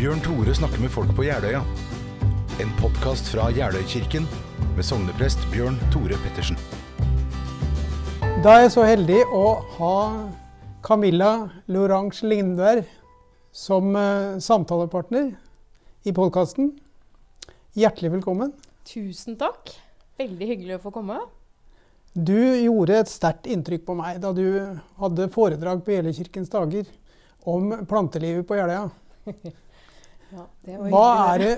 Bjørn Tore snakker med folk på Jeløya. En podkast fra Jeløykirken med sogneprest Bjørn Tore Pettersen. Da er jeg så heldig å ha Camilla Lorange Lindberg som eh, samtalepartner i podkasten. Hjertelig velkommen. Tusen takk. Veldig hyggelig å få komme. Du gjorde et sterkt inntrykk på meg da du hadde foredrag på Jeløykirkens dager om plantelivet på Jeløya. Ja, er det,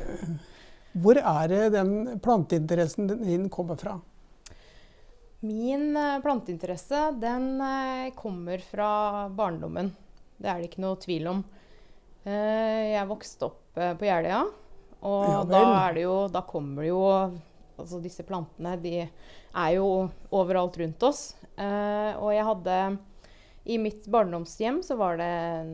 hvor er det den planteinteressen din kommer fra? Min eh, planteinteresse den eh, kommer fra barndommen. Det er det ikke noe tvil om. Eh, Jeg vokste opp på Jeløya, og Ja da, er det jo, da kommer jo Altså disse plantene de er jo overalt rundt oss. Og jeg hadde I mitt barndomshjem så var det en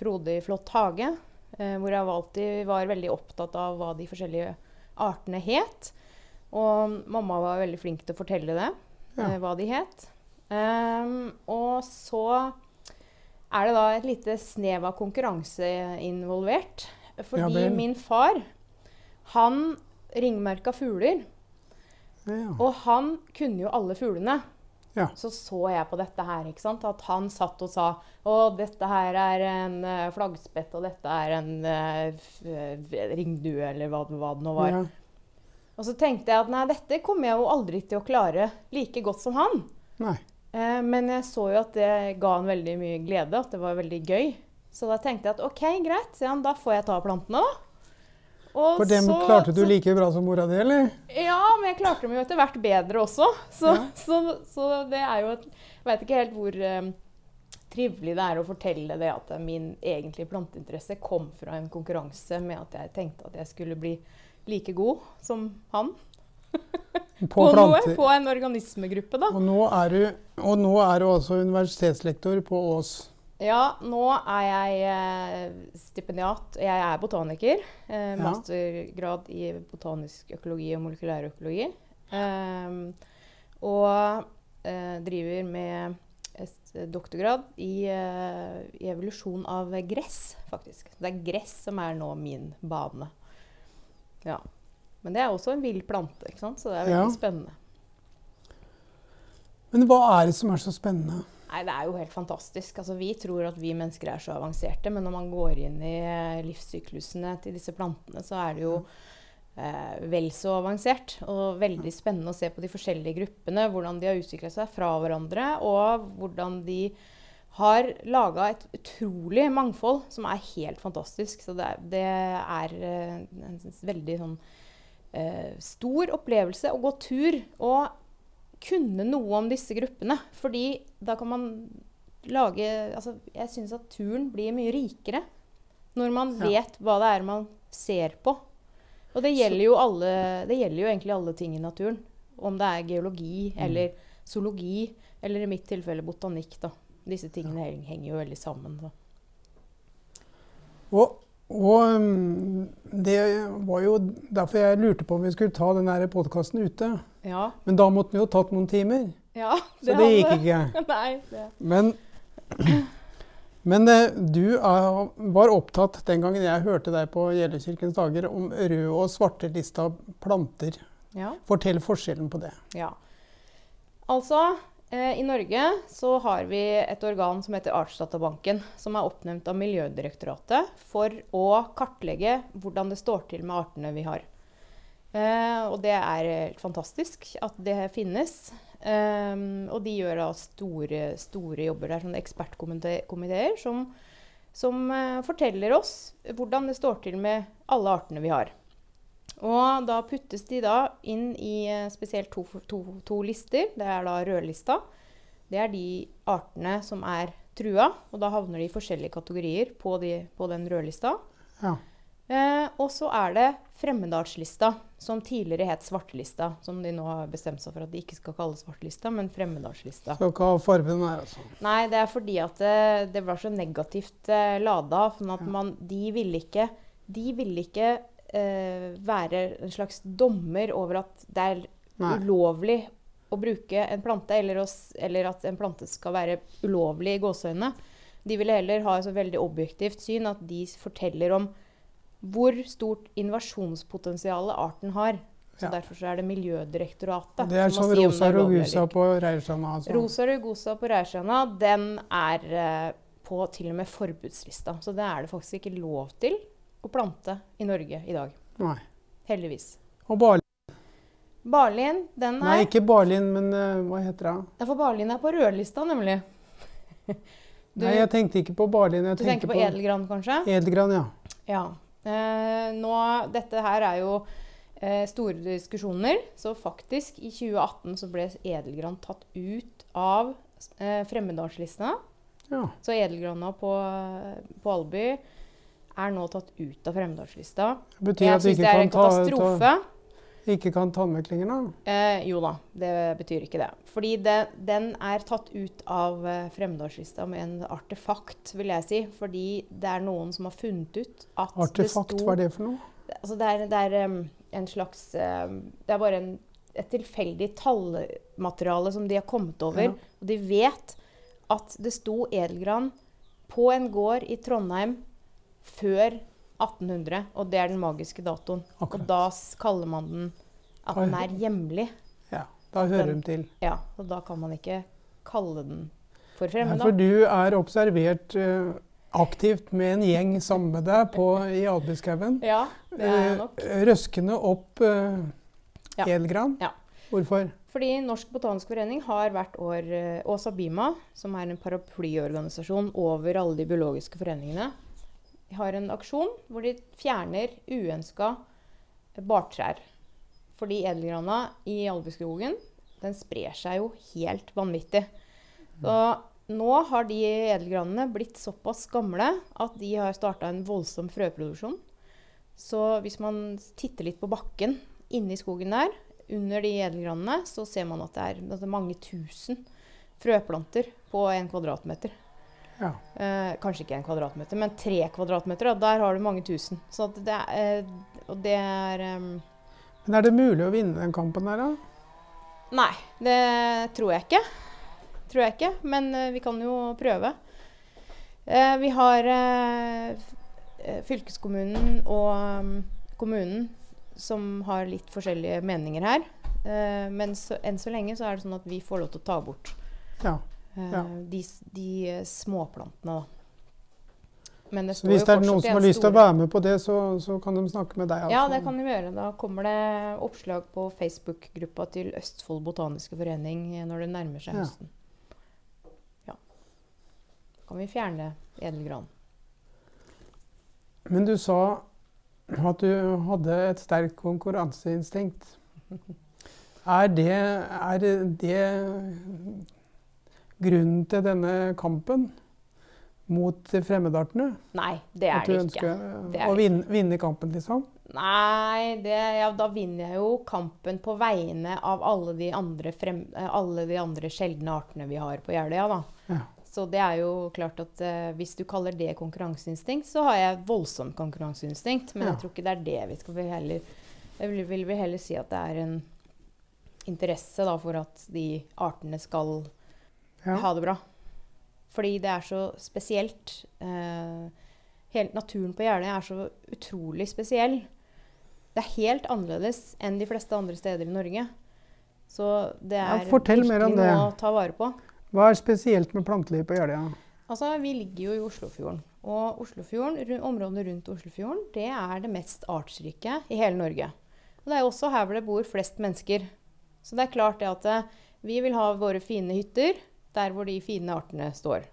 frodig, flott hage. Eh, hvor jeg alltid var veldig opptatt av hva de forskjellige artene het. Og mamma var veldig flink til å fortelle det, Ja. eh, hva de het. Um, og så er det da et lite snev av konkurranse involvert. Fordi Ja min far, han ringmerka fugler. Ja. Og han kunne jo alle fuglene. Ja. Så så jeg på dette her, ikke sant? at han satt og sa å, dette her er en eh, flaggspett, og dette er en eh, ringdue, eller hva, hva det nå var. Ja. Og så tenkte jeg at nei, dette kommer jeg jo aldri til å klare like godt som han. Nei. Eh, men jeg så jo at det ga han veldig mye glede, at det var veldig gøy. Så da tenkte jeg at OK, greit, ja, da får jeg ta plantene, da. Og For dem så- klarte du like bra som mora di, eller? ja, men jeg klarte dem jo etter hvert bedre også. Så, Ja. så, så det er jo et Jeg veit ikke helt hvor um, trivelig det er å fortelle det at min egentlige planteinteresse kom fra en konkurranse med at jeg tenkte at jeg skulle bli like god som han På på, noe. På en organismegruppe, da. Og nå er du, og nå er du også universitetslektor på Ås. Ja, nå er jeg eh, stipendiat. Jeg er botaniker. Eh, Mastergrad i botanisk økologi og molekylærøkologi. Eh, og eh, driver med doktorgrad i, eh, i evolusjon av gress, faktisk. Det er gress som er nå min bane. Ja. Men det er også en vill plante, ikke sant? så det er veldig Ja. spennende. Men hva er det som er så spennende? Nei, Det er jo helt fantastisk. Altså, vi tror at vi mennesker er så avanserte, men når man går inn i eh, livssyklusene til disse plantene, så er det jo eh, vel så avansert. Og veldig spennende å se på de forskjellige gruppene, hvordan de har utvikla seg fra hverandre, og hvordan de har laga et utrolig mangfold som er helt fantastisk. Så det, er- det er eh, en veldig sånn eh, stor opplevelse å gå tur og kunne noe om disse gruppene. Fordi da kan man lage altså Jeg syns at turen blir mye rikere når man Ja. vet hva det er man ser på. Og det gjelder jo, alle, det gjelder jo egentlig alle ting i naturen. Om det er geologi Mm. eller zoologi, eller i mitt tilfelle botanikk. da. Disse tingene ja. henger jo veldig sammen. Så. Og, og um, det var jo derfor jeg lurte på om vi skulle ta den podkasten ute. Ja. Men da måtte vi jo tatt noen timer, ja så det gikk ikke. Nei, det. Men, men eh, du er, var opptatt den gangen jeg hørte deg på Gjellekirkens dager om rød- og svartelista planter. Ja. Fortell forskjellen på det. Ja. Altså, eh, i Norge så har vi et organ som heter Artsdatabanken, som er oppnevnt av Miljødirektoratet for å kartlegge hvordan det står til med artene vi har. Eh, og det er helt fantastisk at det finnes. Um, og de gjør da store, store jobber. Det er sånne ekspertkomiteer som, som uh, forteller oss hvordan det står til med alle artene vi har. Og da puttes de da inn i uh, spesielt to, to, to lister. Det er da rødlista. Det er de artene som er trua, og da havner de i forskjellige kategorier på, de, på den rødlista. Ja. Eh, og så er det fremmedartslista, som tidligere het svartelista. Som de nå har bestemt seg for at de ikke skal kalle svartelista, men Fremmedalslista. Så hva fargen er, altså. Nei, det er fordi at det, det var så negativt eh, lada. Sånn at man, de ville ikke, de ville ikke eh, være en slags dommer over at det er Nei. ulovlig å bruke en plante, eller, å, eller at en plante skal være ulovlig i gåseøynene. De ville heller ha et så veldig objektivt syn at de forteller om hvor stort invasjonspotensial arten har. Så Ja. Derfor så er det Miljødirektoratet Det er som må si om det er lovlig eller ikke. Altså. Rosa rugosa på Reirstranda, den er eh, på til og med forbudslista. Så det er det faktisk ikke lov til å plante i Norge i dag. Nei. Heldigvis. Og barlin. Barlin, den er Nei, ikke barlin, men uh, hva heter det? Ja, For barlin er på rødlista, nemlig. Du, Nei, jeg tenkte ikke på barlin. Jeg du tenker på edelgran, kanskje? Edelgran, ja. Ja. Eh, nå, dette her er jo eh, store diskusjoner. Så faktisk, i 2018 så ble edelgran tatt ut av eh, fremmedartslistene. ja. Så edelgrana på, på Alby er nå tatt ut av fremmedartslista. Jeg syns det er en ta, katastrofe. ta Ikke kan tannmeklingen, da? Eh, jo da, det betyr ikke det. Fordi det, den er tatt ut av fremmedårslista med en artefakt, vil jeg si. Fordi det er noen som har funnet ut at Artefakt, det sto hva er det for noe? Altså det er, det er um, en slags um, Det er bare en, et tilfeldig tallmateriale som de har kommet over. Ja. Og de vet at det sto edelgran på en gård i Trondheim før 1800. Og det er den magiske datoen. Og da kaller man den at den er hjemlig. Ja, da hører Den- de til. Ja, og da kan man ikke kalle den for fremmed. for du er observert uh, aktivt med en gjeng sammen med deg på, i Albyskauen. Ja, det er jeg nok. Eh, røskende opp eh, Ja. edelgran. Ja. Hvorfor? Fordi Norsk botanisk forening har hvert år, Åsa Bima, som er en paraplyorganisasjon over alle de biologiske foreningene, har en aksjon hvor de fjerner uønska bartrær. Fordi edelgrana i Albyskogen den sprer seg jo helt vanvittig. Så nå har de edelgranene blitt såpass gamle at de har starta en voldsom frøproduksjon. Så hvis man titter litt på bakken inni skogen der, under de edelgranene, så ser man at det er, at det er mange tusen frøplanter på en kvadratmeter. Ja. Eh, kanskje ikke en kvadratmeter, men tre kvadratmeter. Og der har du mange tusen. Så det er, eh, og det er um... Men er det mulig å vinne den kampen der, da? Nei, det tror jeg ikke. Tror jeg ikke, men eh, vi kan jo prøve. Eh, vi har eh, eh, fylkeskommunen og um, kommunen som har litt forskjellige meninger her. Eh, men så, enn så lenge så er det sånn at vi får lov til å ta bort Ja. Eh, Ja. de, de eh, småplantene, da. Men det Så hvis det er noen som har lyst til å være med på det, så, så kan de snakke med deg. Altså. Ja, det kan de gjøre. Da kommer det oppslag på Facebook-gruppa til Østfold botaniske forening eh, når det nærmer seg Ja. høsten. Ja. kan vi fjerne edelgran. Men du sa at du hadde et sterkt konkurranseinstinkt. Er det, er det grunnen til denne kampen mot fremmedartene? Nei, det er det ikke. ønsker Det er å vinne, vinne kampen, liksom? Nei, det, ja, da vinner jeg jo kampen på vegne av alle de andre, frem, eh, alle de andre sjeldne artene vi har på Jeløya, da. Ja. Så det er jo klart at eh, hvis du kaller det konkurranseinstinkt, så har jeg voldsomt konkurranseinstinkt. Men Ja. jeg tror ikke det er det vi skal vi heller Jeg vil, vil vi heller si at det er en interesse da, for at de artene skal Ja. ha det bra. Fordi det er så spesielt. Eh, hele naturen på Jeløya er så utrolig spesiell. Det er helt annerledes enn de fleste andre steder i Norge. Så det Ja, er om virkelig noe å ta vare på. Hva er spesielt med plantelivet på Jeløya? Altså, Vi ligger jo i Oslofjorden. Og Oslofjorden, områdene rundt Oslofjorden det er det mest artsrike i hele Norge. Og Det er jo også her hvor det bor flest mennesker. Så det er klart det at eh, vi vil ha våre fine hytter der hvor de fine artene står.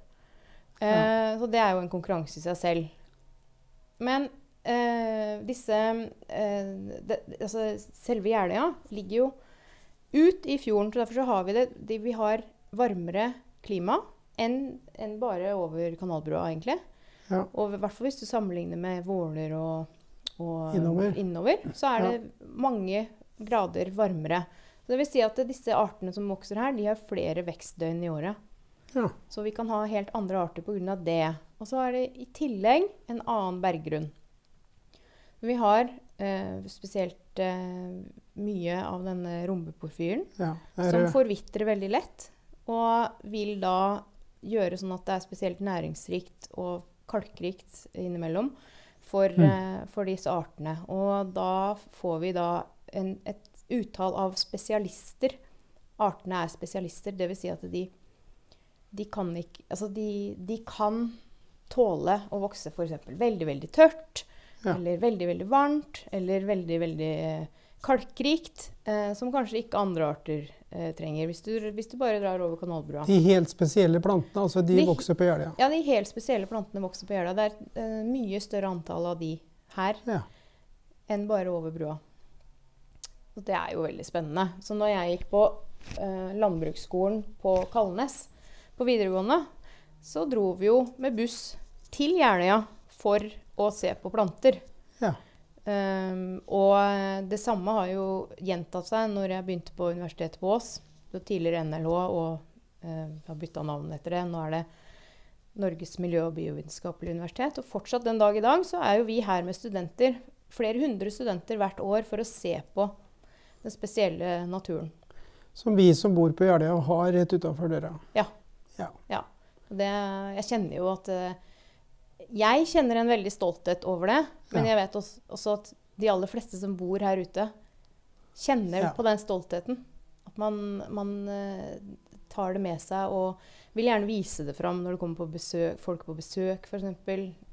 Eh, Så det er jo en konkurranse i seg selv. Men eh, disse eh, det, altså, Selve Jeløya ligger jo ut i fjorden. så Derfor så har vi det de, Vi har varmere klima enn en bare over kanalbrua, egentlig. Ja. Og i hvert fall hvis du sammenligner med Våler og, og Innover. så er det mange grader varmere. Så det vil si at disse artene som vokser her, de har flere vekstdøgn i året. Ja. Så vi kan ha helt andre arter pga. det. Og så er det i tillegg en annen berggrunn. Vi har eh, spesielt eh, mye av denne rombeporfyren ja. som forvitrer veldig lett, og vil da gjøre sånn at det er spesielt næringsrikt og kalkrikt innimellom for, Mm. eh, for disse artene. Og da får vi da en, et utall av spesialister. Artene er spesialister, dvs. Si at de, de kan ikke Altså, de, de kan tåle å vokse f.eks. veldig, veldig tørt, Ja. eller veldig, veldig varmt, eller veldig, veldig eh, kalkrikt, eh, som kanskje ikke andre arter eh, trenger, hvis du, hvis du bare drar over kanalbrua. De helt spesielle plantene, altså de De- vokser på Jeløya. Ja, de helt spesielle plantene vokser på Jeløya. Det er eh, mye større antall av de her Ja. enn bare over brua. Og det er jo veldig spennende. Så når jeg gikk på eh, landbruksskolen på Kalnes på videregående, så dro vi jo med buss til Jeløya for å se på planter. Ja. Um, og det samme har jo gjentatt seg når jeg begynte på Universitetet på Ås. Det tidligere NLH, og uh, har bytta navn etter det. Nå er det Norges miljø- og biovitenskapelige universitet. Og fortsatt den dag i dag så er jo vi her med studenter, flere hundre studenter hvert år, for å se på den spesielle naturen. Som vi som bor på Jeløya har rett utafor døra. Ja. Ja. Ja. Det, jeg kjenner jo at eh, Jeg kjenner en veldig stolthet over det. Men Ja. jeg vet også, også at de aller fleste som bor her ute, kjenner på den stoltheten. At man, man eh, tar det med seg og vil gjerne vise det fram når det kommer på besøk, folk på besøk, f.eks.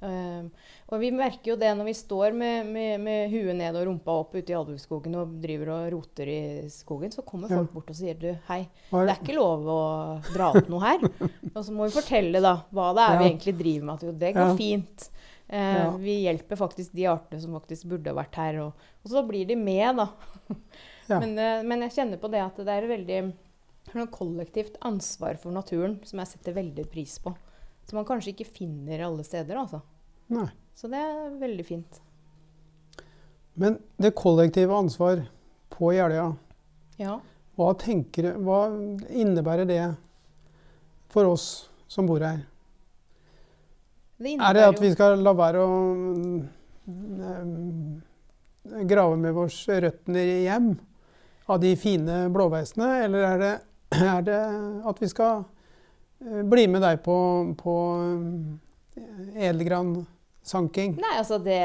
Um, og vi merker jo det når vi står med, med, med huet ned og rumpa opp ute i albueskogen og driver og roter i skogen, så kommer Ja. folk bort og sier du, hei, det er ikke lov å dra opp noe her. Og så må vi fortelle da, hva det er vi egentlig driver med. At jo, det går Ja. fint. Uh, Ja. Vi hjelper faktisk de artene som faktisk burde ha vært her. Og, og så blir de med, da. Ja. Men, eh, men jeg kjenner på det at det er veldig noe kollektivt ansvar for naturen som jeg setter veldig pris på. Som man kanskje ikke finner alle steder, altså. Nei. Så det er veldig fint. Men det kollektive ansvar på Jeløya, Ja. hva, tenker, hva innebærer det for oss som bor her? Det Er det at vi skal la være å eh, grave med vårs røttene hjem av de fine blåveisene, eller er det, er det at vi skal eh, bli med deg på, på eh, edelgransanking? Nei, altså det,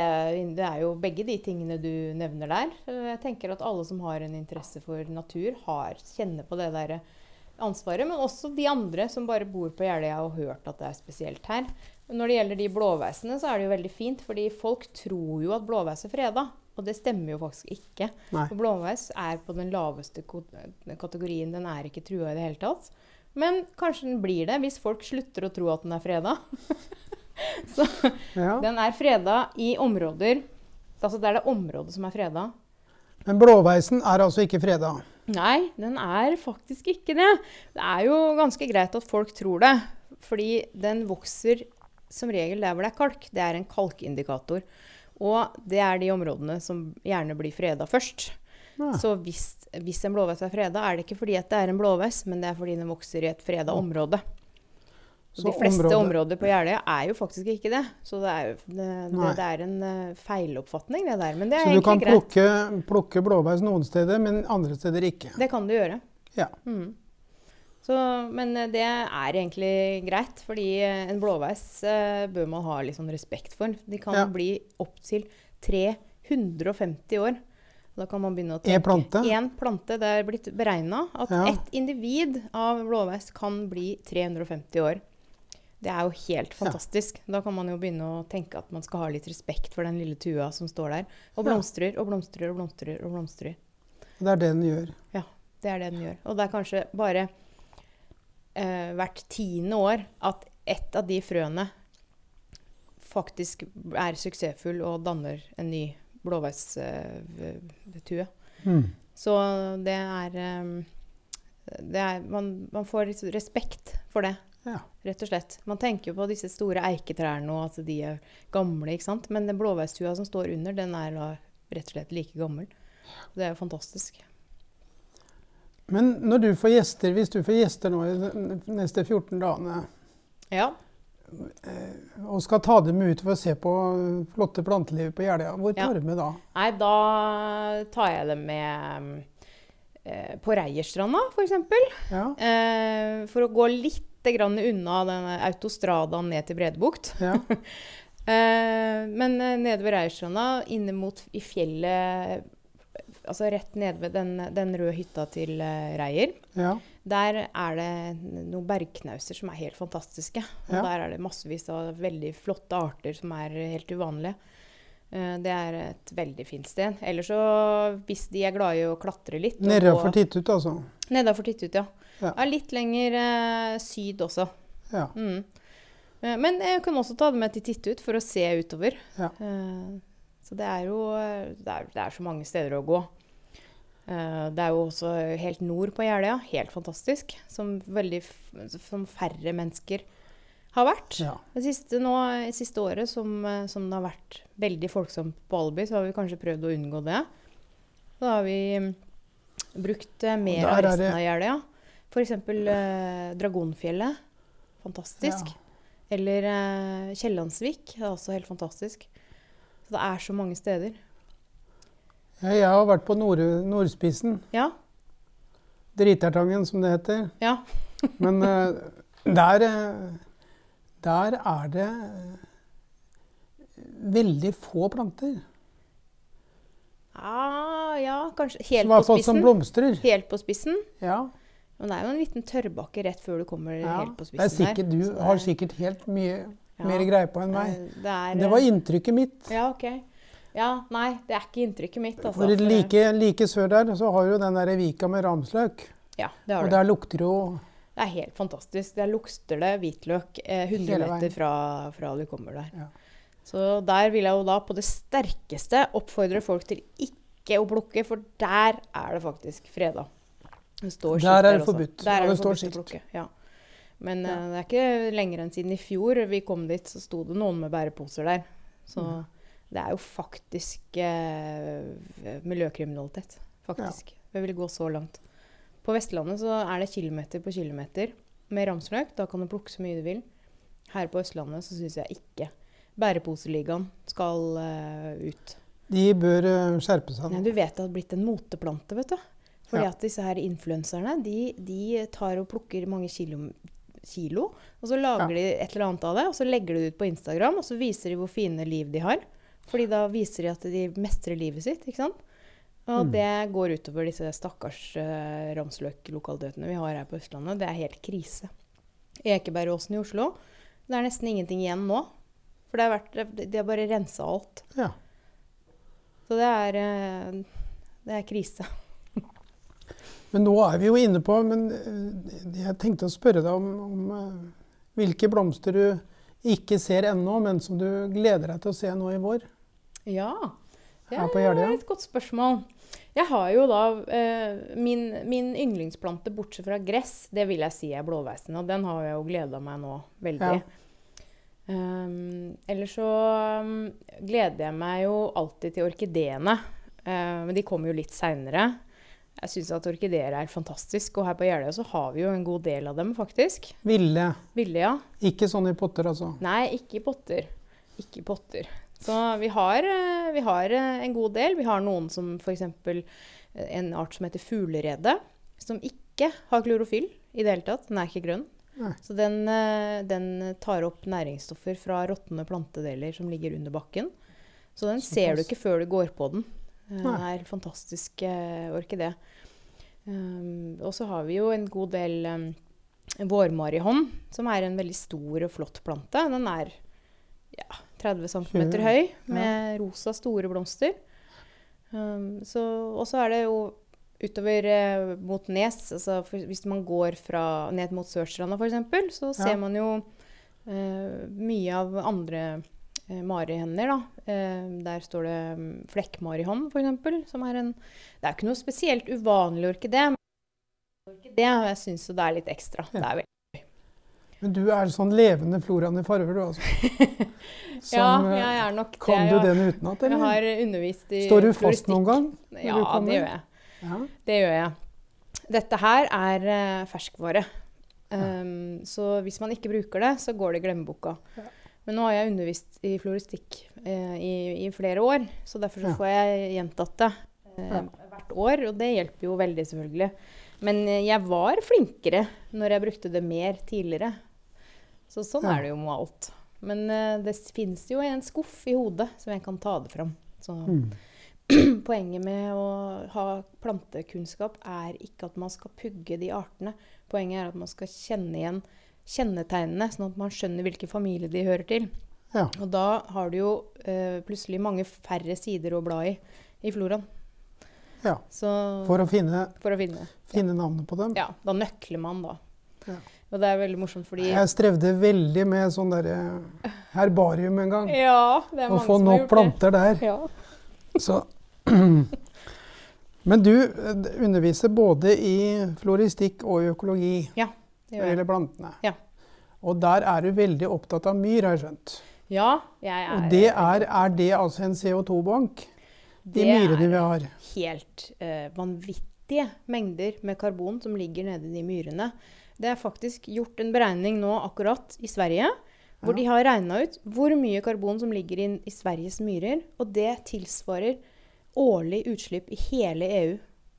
det er jo begge de tingene du nevner der. Jeg tenker at alle som har en interesse for natur, har, kjenner på det der ansvaret. Men også de andre som bare bor på Jeløya og har hørt at det er spesielt her. Når det gjelder de blåveisene, så er det jo veldig fint, fordi folk tror jo at blåveis er freda. Og det stemmer jo faktisk ikke. Nei. For blåveis er på den laveste kategorien. Den er ikke trua i det hele tatt. Men kanskje den blir det hvis folk slutter å tro at den er freda. så Ja. den er freda i områder Altså det er det området som er freda. Men blåveisen er altså ikke freda. Nei, den er faktisk ikke det. Det er jo ganske greit at folk tror det. Fordi den vokser som regel der hvor det er kalk. Det er en kalkindikator. Og det er de områdene som gjerne blir freda først. Ja. Så hvis, hvis en blåveis er freda, er det ikke fordi det er en blåveis, men det er fordi den vokser i et freda område. Så de fleste området- områder på Jeløya er jo faktisk ikke det. Så det er, det, det, det er en eh, feiloppfatning, det der. Men det er egentlig greit. Så du kan plukke, plukke blåveis noen steder, men andre steder ikke. Det kan du gjøre. Ja. Mm. Så, men eh, det er egentlig greit, fordi eh, en blåveis eh, bør man ha litt sånn respekt for. De kan Ja. bli opptil 350 år. Da kan man begynne å En Én plante? En plante. Det er blitt beregna at Ja. ett individ av blåveis kan bli 350 år. Det er jo helt fantastisk. Da kan man jo begynne å tenke at man skal ha litt respekt for den lille tua som står der. Og blomstrer og blomstrer og blomstrer og blomstrer. Det er det den gjør. Ja, det er det den gjør. Og det er kanskje bare eh, hvert tiende år at ett av de frøene faktisk er suksessfull og danner en ny blåveistue. Mm. Så det er, eh, det er man, man får respekt for det, Ja. rett og slett. Man tenker jo på disse store eiketrærne og at de er gamle, ikke sant. Men den blåveistua som står under, den er da rett og slett like gammel. Det er jo fantastisk. Men når du får gjester, hvis du får gjester nå de neste 14 dagene, Ja. og skal ta dem ut for å se på flotte planteliv på Jeløya, hvor Ja. tar du med da? Nei, da tar jeg dem med eh, på Reierstranda, f.eks. Ja, Eh, for å gå litt grann unna denne autostradaen ned til Bredebukt. ja, Eh, men eh, nede ved Reierstranda, inne mot i fjellet Altså rett nede ved den, den røde hytta til uh, Reier, Ja. der er det noen bergknauser som er helt fantastiske. Og Ja. der er det massevis av veldig flotte arter som er helt uvanlige. Uh, det er et veldig fint sted. Ellers så, hvis de er glade i å klatre litt Nedafor Tittut, altså. Nedafor Tittut, ja. Ja. ja. Litt lenger uh, syd også. Ja. Mm. Men jeg kan også ta det med til Tittut for å se utover. Ja. Så det er jo det er, det er så mange steder å gå. Uh, Det er jo også helt nord på Jeløya. Helt fantastisk. Som, veldig, som færre mennesker har vært. ja. Det siste, nå, siste året som, eh, som det har vært veldig folksomt på Alby, så har vi kanskje prøvd å unngå det. Da har vi mm, brukt eh, mer av resten det- av Jeløya. F.eks. Uh, Dragonfjellet. Fantastisk. Ja. Eller uh, Kiellandsvik. Det er også helt fantastisk. Så det er så mange steder. Ja, Jeg har vært på nord nordspissen. Ja. Dritertangen, som det heter. Ja. Men eh, der, eh, der er det eh, veldig få planter. Ah, ja, kanskje. Helt på spissen? som spissen. blomstrer. Helt på spissen. Ja, Men det er jo en liten tørrbakke rett før du kommer ja. helt på Det er spissen sikkert, der. du har er- sikkert helt mye Ja. mer greie på enn meg. Eh, Det er Det var inntrykket mitt. Ja, OK. Ja, nei, det er ikke inntrykket mitt, altså. For for like, like sør der så har du den der vika med ramsløk. Ja, det har du. Og der lukter jo Det er helt fantastisk. Der lukter det hvitløk eh, 100 meter fra, fra du kommer der. Ja. Så der vil jeg jo da på det sterkeste oppfordre folk til ikke å plukke, for der er det faktisk freda. Det står Der er det forbudt. Der Ja, er det forbudt å plukke. Ja. Men Ja. uh, det er ikke lenger enn siden i fjor vi kom dit, så sto det noen med bæreposer der. Så Mm. det er jo faktisk uh, miljøkriminalitet. Faktisk. Jeg vil gå så langt. På Vestlandet så er det kilometer på kilometer med ramsløk. Da kan du plukke så mye du vil. Her på Østlandet så syns jeg ikke bæreposeligaen skal uh, ut. De bør skjerpe seg. Nei, du vet det har blitt en moteplante, vet du. Fordi Ja. at disse her influenserne, de, de tar og plukker mange kilo, kilo og så lager Ja. de et eller annet av det, og så legger de det ut på Instagram, og så viser de hvor fine liv de har. Fordi da viser de at de mestrer livet sitt, ikke sant? Og Mm. det går utover disse stakkars uh, ramsløk-lokalitetene vi har her på Østlandet. Det er helt krise. Ekebergåsen i Oslo, det er nesten ingenting igjen nå. For det har vært, de har bare rensa alt. Ja. Så det er, eh, det er krise. Men nå er vi jo inne på Men eh, jeg tenkte å spørre deg om, om eh, hvilke blomster du ikke ser ennå, men som du gleder deg til å se nå i vår. Ja, det er et godt spørsmål. Jeg har jo da eh, min, min yndlingsplante, bortsett fra gress, det vil jeg si er blåveisen. Og den har jeg jo gleda meg nå veldig. Ja. Um, ellers så um, gleder jeg meg jo alltid til orkideene. Uh, men de kommer jo litt seinere. Jeg syns at orkideer er fantastisk, og her på Jeløya så har vi jo en god del av dem, faktisk. Ville. Ville, ja. Ikke sånn i potter, altså. Nei, ikke i potter. Ikke i potter. Så vi har, eh, vi har eh, en god del. Vi har noen som f.eks. en art som heter fuglerede, som ikke har klorofyll i det hele tatt. Den er ikke grønn. Nei. Så den, eh, den tar opp næringsstoffer fra råtne plantedeler som ligger under bakken. Så den ser du ikke før du går på den. Eh, Nei. Det er en fantastisk eh, orkidé. Um, og så har vi jo en god del um, vårmarihånd, som er en veldig stor og flott plante. Den er ja, 30 cm høy med rosa, store blomster. Um, så, og så er det jo utover eh, mot Nes, altså for, hvis man går fra, ned mot Sørstranda f.eks., så ser Ja. man jo eh, mye av andre eh, marihender. Da. Eh, der står det um, flekkmarihånd f.eks., som er en Det er ikke noe spesielt uvanlig orkidé. men jeg syns det er litt ekstra. Ja. Det er veldig gøy. Men du er sånn levende floraen i farver, du altså. Som, ja, eh, jeg er nok det. Kan du den utenat, Jeg har undervist i Står du fast floristikk. noen gang? Ja, det gjør jeg. Ja. Det gjør jeg. Dette her er eh, ferskvare. Um, Så hvis man ikke bruker det, så går det i glemmeboka. Ja. Men nå har jeg undervist i floristikk eh, i, i flere år, så derfor så får jeg gjentatt det eh, hvert år, og det hjelper jo veldig, selvfølgelig. Men eh, jeg var flinkere når jeg brukte det mer tidligere. Så sånn er det jo med alt. Men eh, det finnes jo en skuff i hodet som jeg kan ta det fram. Så Mm. poenget med å ha plantekunnskap er ikke at man skal pugge de artene. Poenget er at man skal kjenne igjen kjennetegnene, sånn at man skjønner hvilken familie de hører til. Ja. Og da har du jo eh, plutselig mange færre sider å bla i i floraen. ja. Så For å finne, for å finne. finne navnet på dem. Ja, da nøkler man, da. Ja. Og det er veldig morsomt fordi Jeg strevde veldig med sånn derre herbarium en gang. Ja, det er Å mange få som har nok gjort det. planter der. Ja. Så Men du eh, underviser både i floristikk og i økologi når det gjør jeg. plantene. Ja. Og der er du veldig opptatt av myr, har jeg skjønt. Ja, jeg er Og det er, er det altså en CO2-bank? De Det myrene er vi har. helt uh, vanvittige mengder med karbon som ligger nede i de myrene. Det er faktisk gjort en beregning nå akkurat i Sverige, hvor Ja. de har regna ut hvor mye karbon som ligger inn i Sveriges myrer, og det tilsvarer årlig utslipp i hele EU.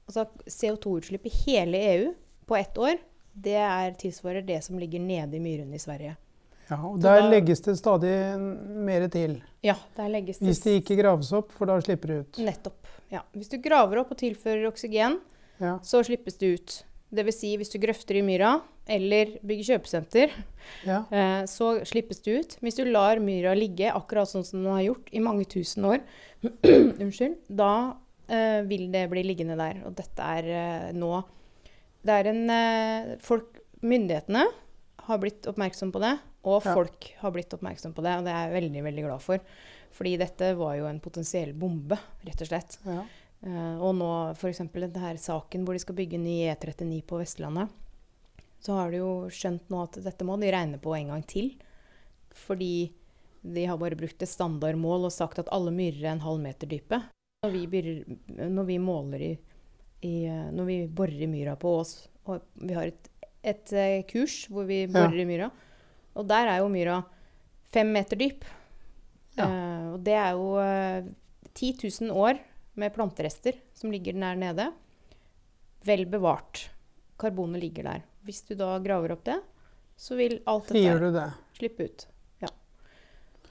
Altså CO2-utslipp i hele EU på ett år, det er, tilsvarer det som ligger nede i myrene i Sverige. Ja, og der da- legges det stadig mer til. Ja, der legges det Hvis det ikke graves opp, for da slipper det ut. Nettopp. Ja. Hvis du graver opp og tilfører oksygen, Ja. så slippes det ut. Dvs. Si hvis du grøfter i myra eller bygger kjøpesenter, Ja. eh, så slippes det ut. Hvis du lar myra ligge akkurat sånn som den har gjort i mange tusen år, unnskyld, da eh, vil det bli liggende der. Og dette er eh, nå Det er en eh, folk, Myndighetene har blitt oppmerksom på det, og Ja. folk har blitt oppmerksom på det, og det er jeg veldig, veldig glad for. Fordi dette var jo en potensiell bombe, rett og slett. Ja. Uh, og nå f.eks. denne saken hvor de skal bygge ny E39 på Vestlandet. Så har de jo skjønt nå at dette må de regne på en gang til. Fordi de har bare brukt et standardmål og sagt at alle myrer er en halv meter dype. Når vi, når vi måler i, i eh, Når vi borer i myra på Ås, og vi har et, et eh, kurs hvor vi Ja. i myra, og der er jo myra fem meter dyp. Ja. Uh, og det er jo uh, 10 000 år med planterester som ligger der nede. Vel bevart. Karbonet ligger der. Hvis du da graver opp det, så vil alt dette det? slippe ut.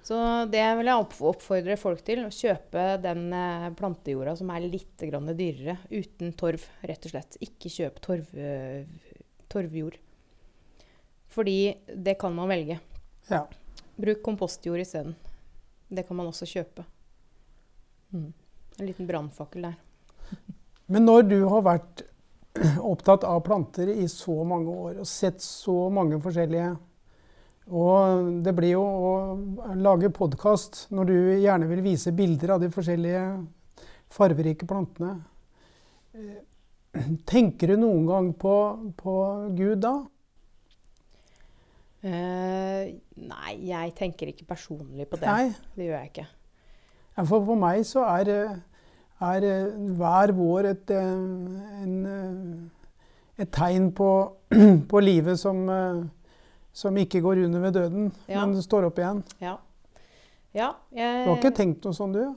Så det vil jeg oppfordre folk til. Å kjøpe den eh, plantejorda som er litt grann dyrere. Uten torv, rett og slett. Ikke kjøp torv, eh, torvjord. Fordi det kan man velge. Ja. Bruk kompostjord isteden. Det kan man også kjøpe. Mm. En liten brannfakkel der. Men når du har vært opptatt av planter i så mange år og sett så mange forskjellige Og det blir jo å lage podkast når du gjerne vil vise bilder av de forskjellige farverike plantene. Eh, Tenker du noen gang på, på Gud da? Uh, nei, jeg tenker ikke personlig på det. Nei. Det gjør jeg ikke. Ja, for, for meg så er, eh, er hver vår et, en, et tegn på, på livet som, som ikke går under ved døden, Ja. men står opp igjen. Ja. ja jeg, Du har ikke tenkt noe sånn, du?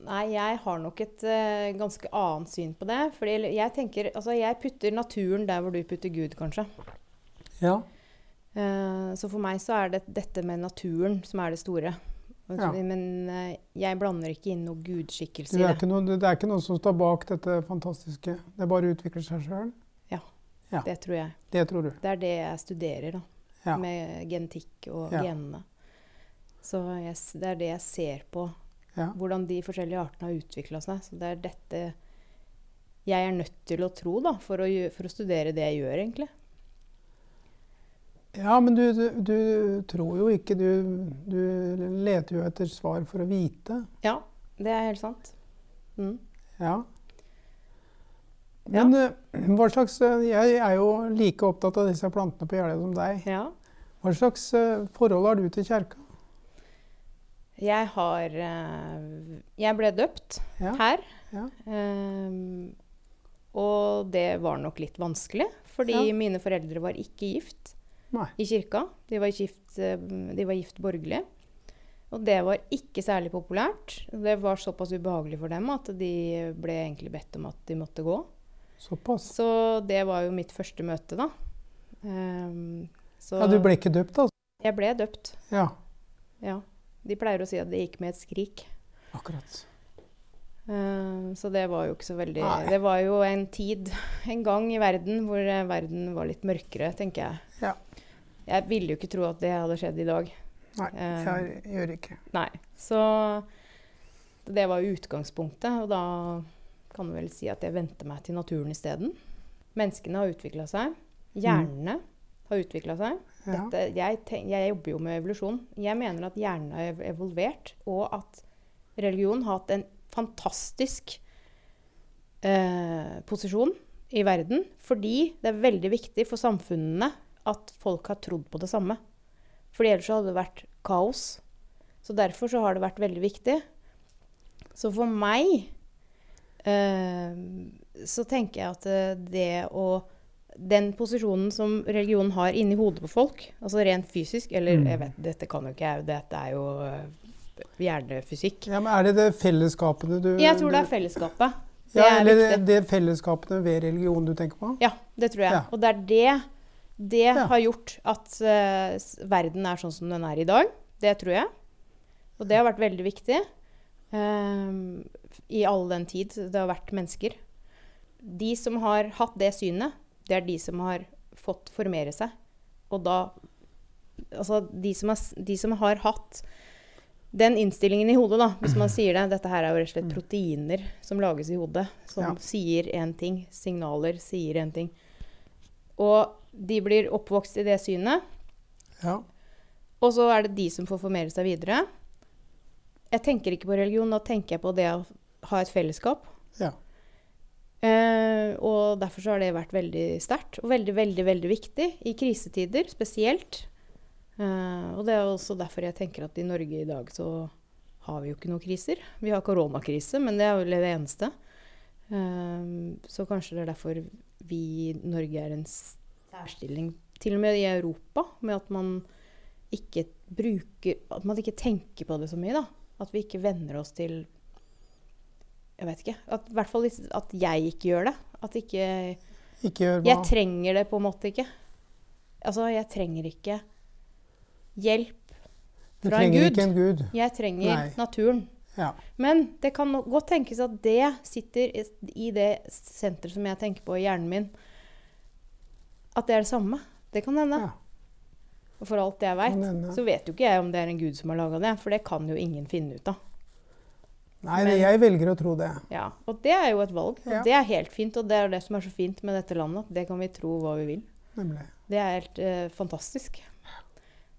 Nei, jeg har nok et uh, ganske annet syn på det. Fordi jeg tenker Altså, jeg putter naturen der hvor du putter Gud, kanskje. Ja. Uh, så for meg så er det dette med naturen som er det store. Ja. Men uh, jeg blander ikke inn noe gudskikkelse Det i er, det. ikke noe, det er ikke noe som står bak dette fantastiske. Det bare utvikler seg sjøl. ja. Det tror jeg. Det tror du. Det er det jeg studerer, da. Ja. Med genetikk og Ja. genene. Så jeg, det er det jeg ser på. Ja. Hvordan de forskjellige artene har utvikla seg. Så det er dette jeg er nødt til å tro da, for å, for å studere det jeg gjør, egentlig. ja, men du, du, du tror jo ikke. Du, du leter jo etter svar for å vite. Ja, det er helt sant. Mm. Ja. Men ja. hva slags eh, Jeg er jo like opptatt av disse plantene på Jeløya som deg. Ja. Hva slags eh, forhold har du til kjerka? Jeg har eh, Jeg ble døpt Ja. her. Ja. Ehm, og det var nok litt vanskelig, fordi mine foreldre var ikke gift Nei. i kirka. De var gift, eh, de var gift borgerlig. Og det var ikke særlig populært. Det var såpass ubehagelig for dem at de ble egentlig bedt om at de måtte gå. Såpass. Så det var jo mitt første møte, da. Um, så Ja, du ble ikke døpt, altså? jeg ble døpt. Ja. Ja. De pleier å si at det gikk med et skrik. Akkurat. Eh, så det var jo ikke så veldig Nei. Det var jo en tid, en gang i verden, hvor eh, verden var litt mørkere, tenker jeg. Ja. Jeg ville jo ikke tro at det hadde skjedd i dag. Nei, Eh. jeg gjør ikke. Nei. Så det var utgangspunktet, og da kan vel si at jeg vendte meg til naturen isteden. Menneskene har utvikla seg. Hjernene har utvikla seg. Dette, jeg, tenk, jeg jobber jo med evolusjon. Jeg mener at hjernen er evolvert, og at religion har hatt en fantastisk eh, posisjon i verden. Fordi det er veldig viktig for samfunnene at folk har trodd på det samme. Fordi ellers hadde det vært kaos. Så derfor så har det vært veldig viktig. Så for meg så tenker jeg at eh, det å Den posisjonen som religionen har inni hodet på folk, altså rent fysisk Eller Mm. jeg vet, dette kan jo ikke jeg, dette er jo eh, hjernefysikk. Ja, men er det det fellesskapene du Jeg tror det er fellesskapet. Det ja, er eller det, det fellesskapene ved religion du tenker på? Ja, det tror jeg. Ja. Og det er det Det Ja. har gjort at uh, verden er sånn som den er i dag. Det tror jeg. Og det har vært veldig viktig ehm, i all den tid det har vært mennesker. De som har hatt det synet, det er de som har fått formere seg. Og da Altså, de som har, de som har hatt den innstillingen i hodet, da, hvis man sier det Dette her er jo rett og slett proteiner som lages i hodet, som Ja. sier én ting. Signaler sier én ting. Og de blir oppvokst i det synet. Ja. Og så er det de som får formere seg videre. Jeg tenker ikke på religion, da tenker jeg på det å ha et fellesskap. ja. Eh, og derfor så har det vært veldig sterkt, og veldig, veldig, veldig viktig i krisetider spesielt. Eh, og det er også derfor jeg tenker at i Norge i dag så har vi jo ikke noen kriser. Vi har koronakrise, men det er vel det eneste. Eh, så kanskje det er derfor vi i Norge er en særstilling, til og med i Europa, med at man ikke bruker At man ikke tenker på det så mye, da. At vi ikke venner oss til jeg vet ikke. At, i hvert fall at jeg ikke gjør det. At ikke Ikke gjør? Jeg trenger det på en måte ikke. Altså, jeg trenger ikke hjelp fra en gud. en gud. Jeg trenger Nei. naturen. Ja. Men det kan godt tenkes at det sitter i- det senteret som jeg tenker på i hjernen min. At det er det samme. Det kan hende. ja. Og for alt jeg veit, så vet jo ikke jeg om det er en gud som har laga det. For det kan jo ingen finne ut av. Nei, Men- jeg velger å tro det. Ja, Og det er jo et valg. Og Ja. det er helt fint. Og det er det som er så fint med dette landet. At det kan vi tro hva vi vil. Nemlig. Det er helt eh, fantastisk.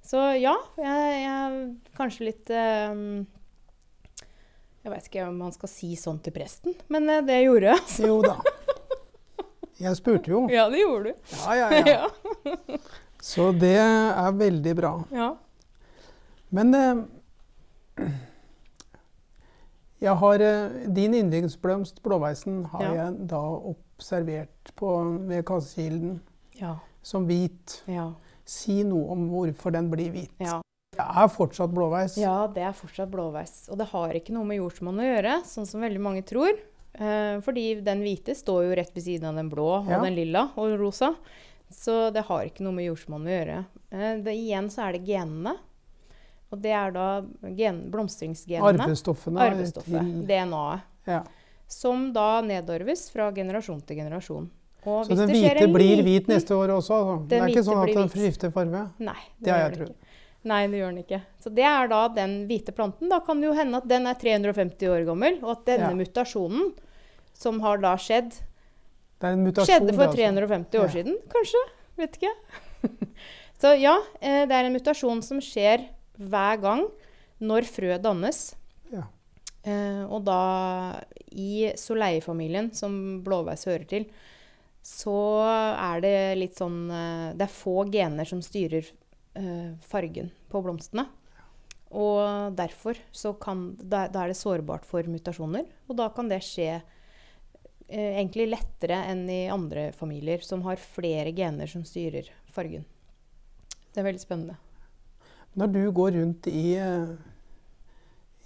Så ja, jeg, jeg kanskje litt eh, Jeg vet ikke om man skal si sånn til presten, men eh, det gjorde jeg. altså. Jo da. Jeg spurte jo. Ja, det gjorde du. Ja, ja, ja. Så det er veldig bra. ja. Men eh, jeg har eh, Din yndlingsblomst, blåveisen, har Ja. jeg da observert på, ved Kassekilden Ja. som hvit. Ja. Si noe om hvorfor den blir hvit. ja. Det er fortsatt blåveis. Ja, det er fortsatt blåveis. Og det har ikke noe med jordsmonn å gjøre, sånn som veldig mange tror. Eh, fordi den hvite står jo rett ved siden av den blå og den lilla og rosa. Så det har ikke noe med jordsmonnet å gjøre. Eh, det, igjen så er det genene. Og det er da gen, blomstringsgenene. Arvestoffene Arvestoffet. til DNA-et. ja. Som da nedarves fra generasjon til generasjon. Og Så den det hvite blir liten- hvit neste år også? Altså. Det er ikke sånn at den skifter farge? Nei, Det har gjør jeg trodd. Nei, det gjør den ikke. Så det er da den hvite planten. Da kan det jo hende at den er 350 år gammel, og at denne Ja. mutasjonen, som har da skjedd, Det mutasjon. skjedde for altså. 350 år Ja. siden, kanskje? Vet ikke. Så ja, eh, det er en mutasjon som skjer hver gang når frø dannes. Ja. Eh, og da i soleifamilien, som blåveis hører til, så er det litt sånn eh, Det er få gener som styrer eh, fargen på blomstene. Og derfor så kan da, da er det sårbart for mutasjoner. Og da kan det skje eh, egentlig lettere enn i andre familier som har flere gener som styrer fargen. Det er veldig spennende. Når du går rundt i, eh,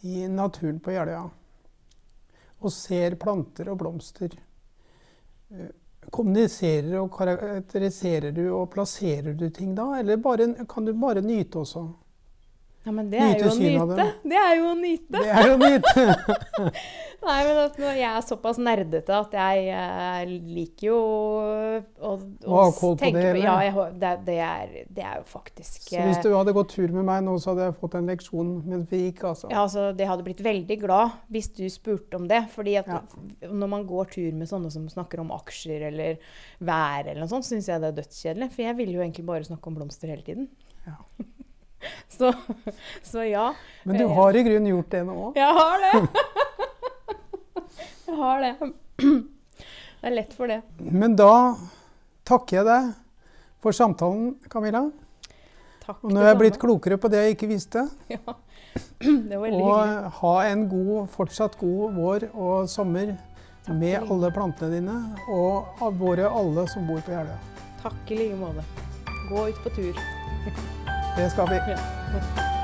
i naturen på Jeløya og ser planter og blomster, eh, kommuniserer og karakteriserer du og plasserer du ting da, eller bare, kan du bare nyte også? Ja, men det er Nyte det. Er jo å nyte. Det er jo nyte. Nei, men at jeg er såpass nerdete at jeg eh, liker jo å, Å koll på det? Ja, jeg, det, det, er, det er jo faktisk Så hvis eh, du hadde gått tur med meg nå, så hadde jeg fått en leksjon mens vi gikk, altså. ja, altså, Det hadde blitt veldig glad hvis du spurte om det. fordi at Ja. når man går tur med sånne som snakker om aksjer eller vær, eller noe sånt, syns jeg det er dødskjedelig. For jeg vil jo egentlig bare snakke om blomster hele tiden. Ja. så, så ja. Men du har i grunnen gjort det nå. Jeg har det. jeg har det. Det er lett for det. Men da takker jeg deg for samtalen, Camilla. Takk. Og nå er jeg blitt klokere på det jeg ikke visste. Ja. Det var hyggelig. Og ha en god, fortsatt god vår og sommer Takk med alle plantene dine og våre alle som bor på Jeløya. Takk i like måte. Gå ut på tur. Det skal vi. Ja.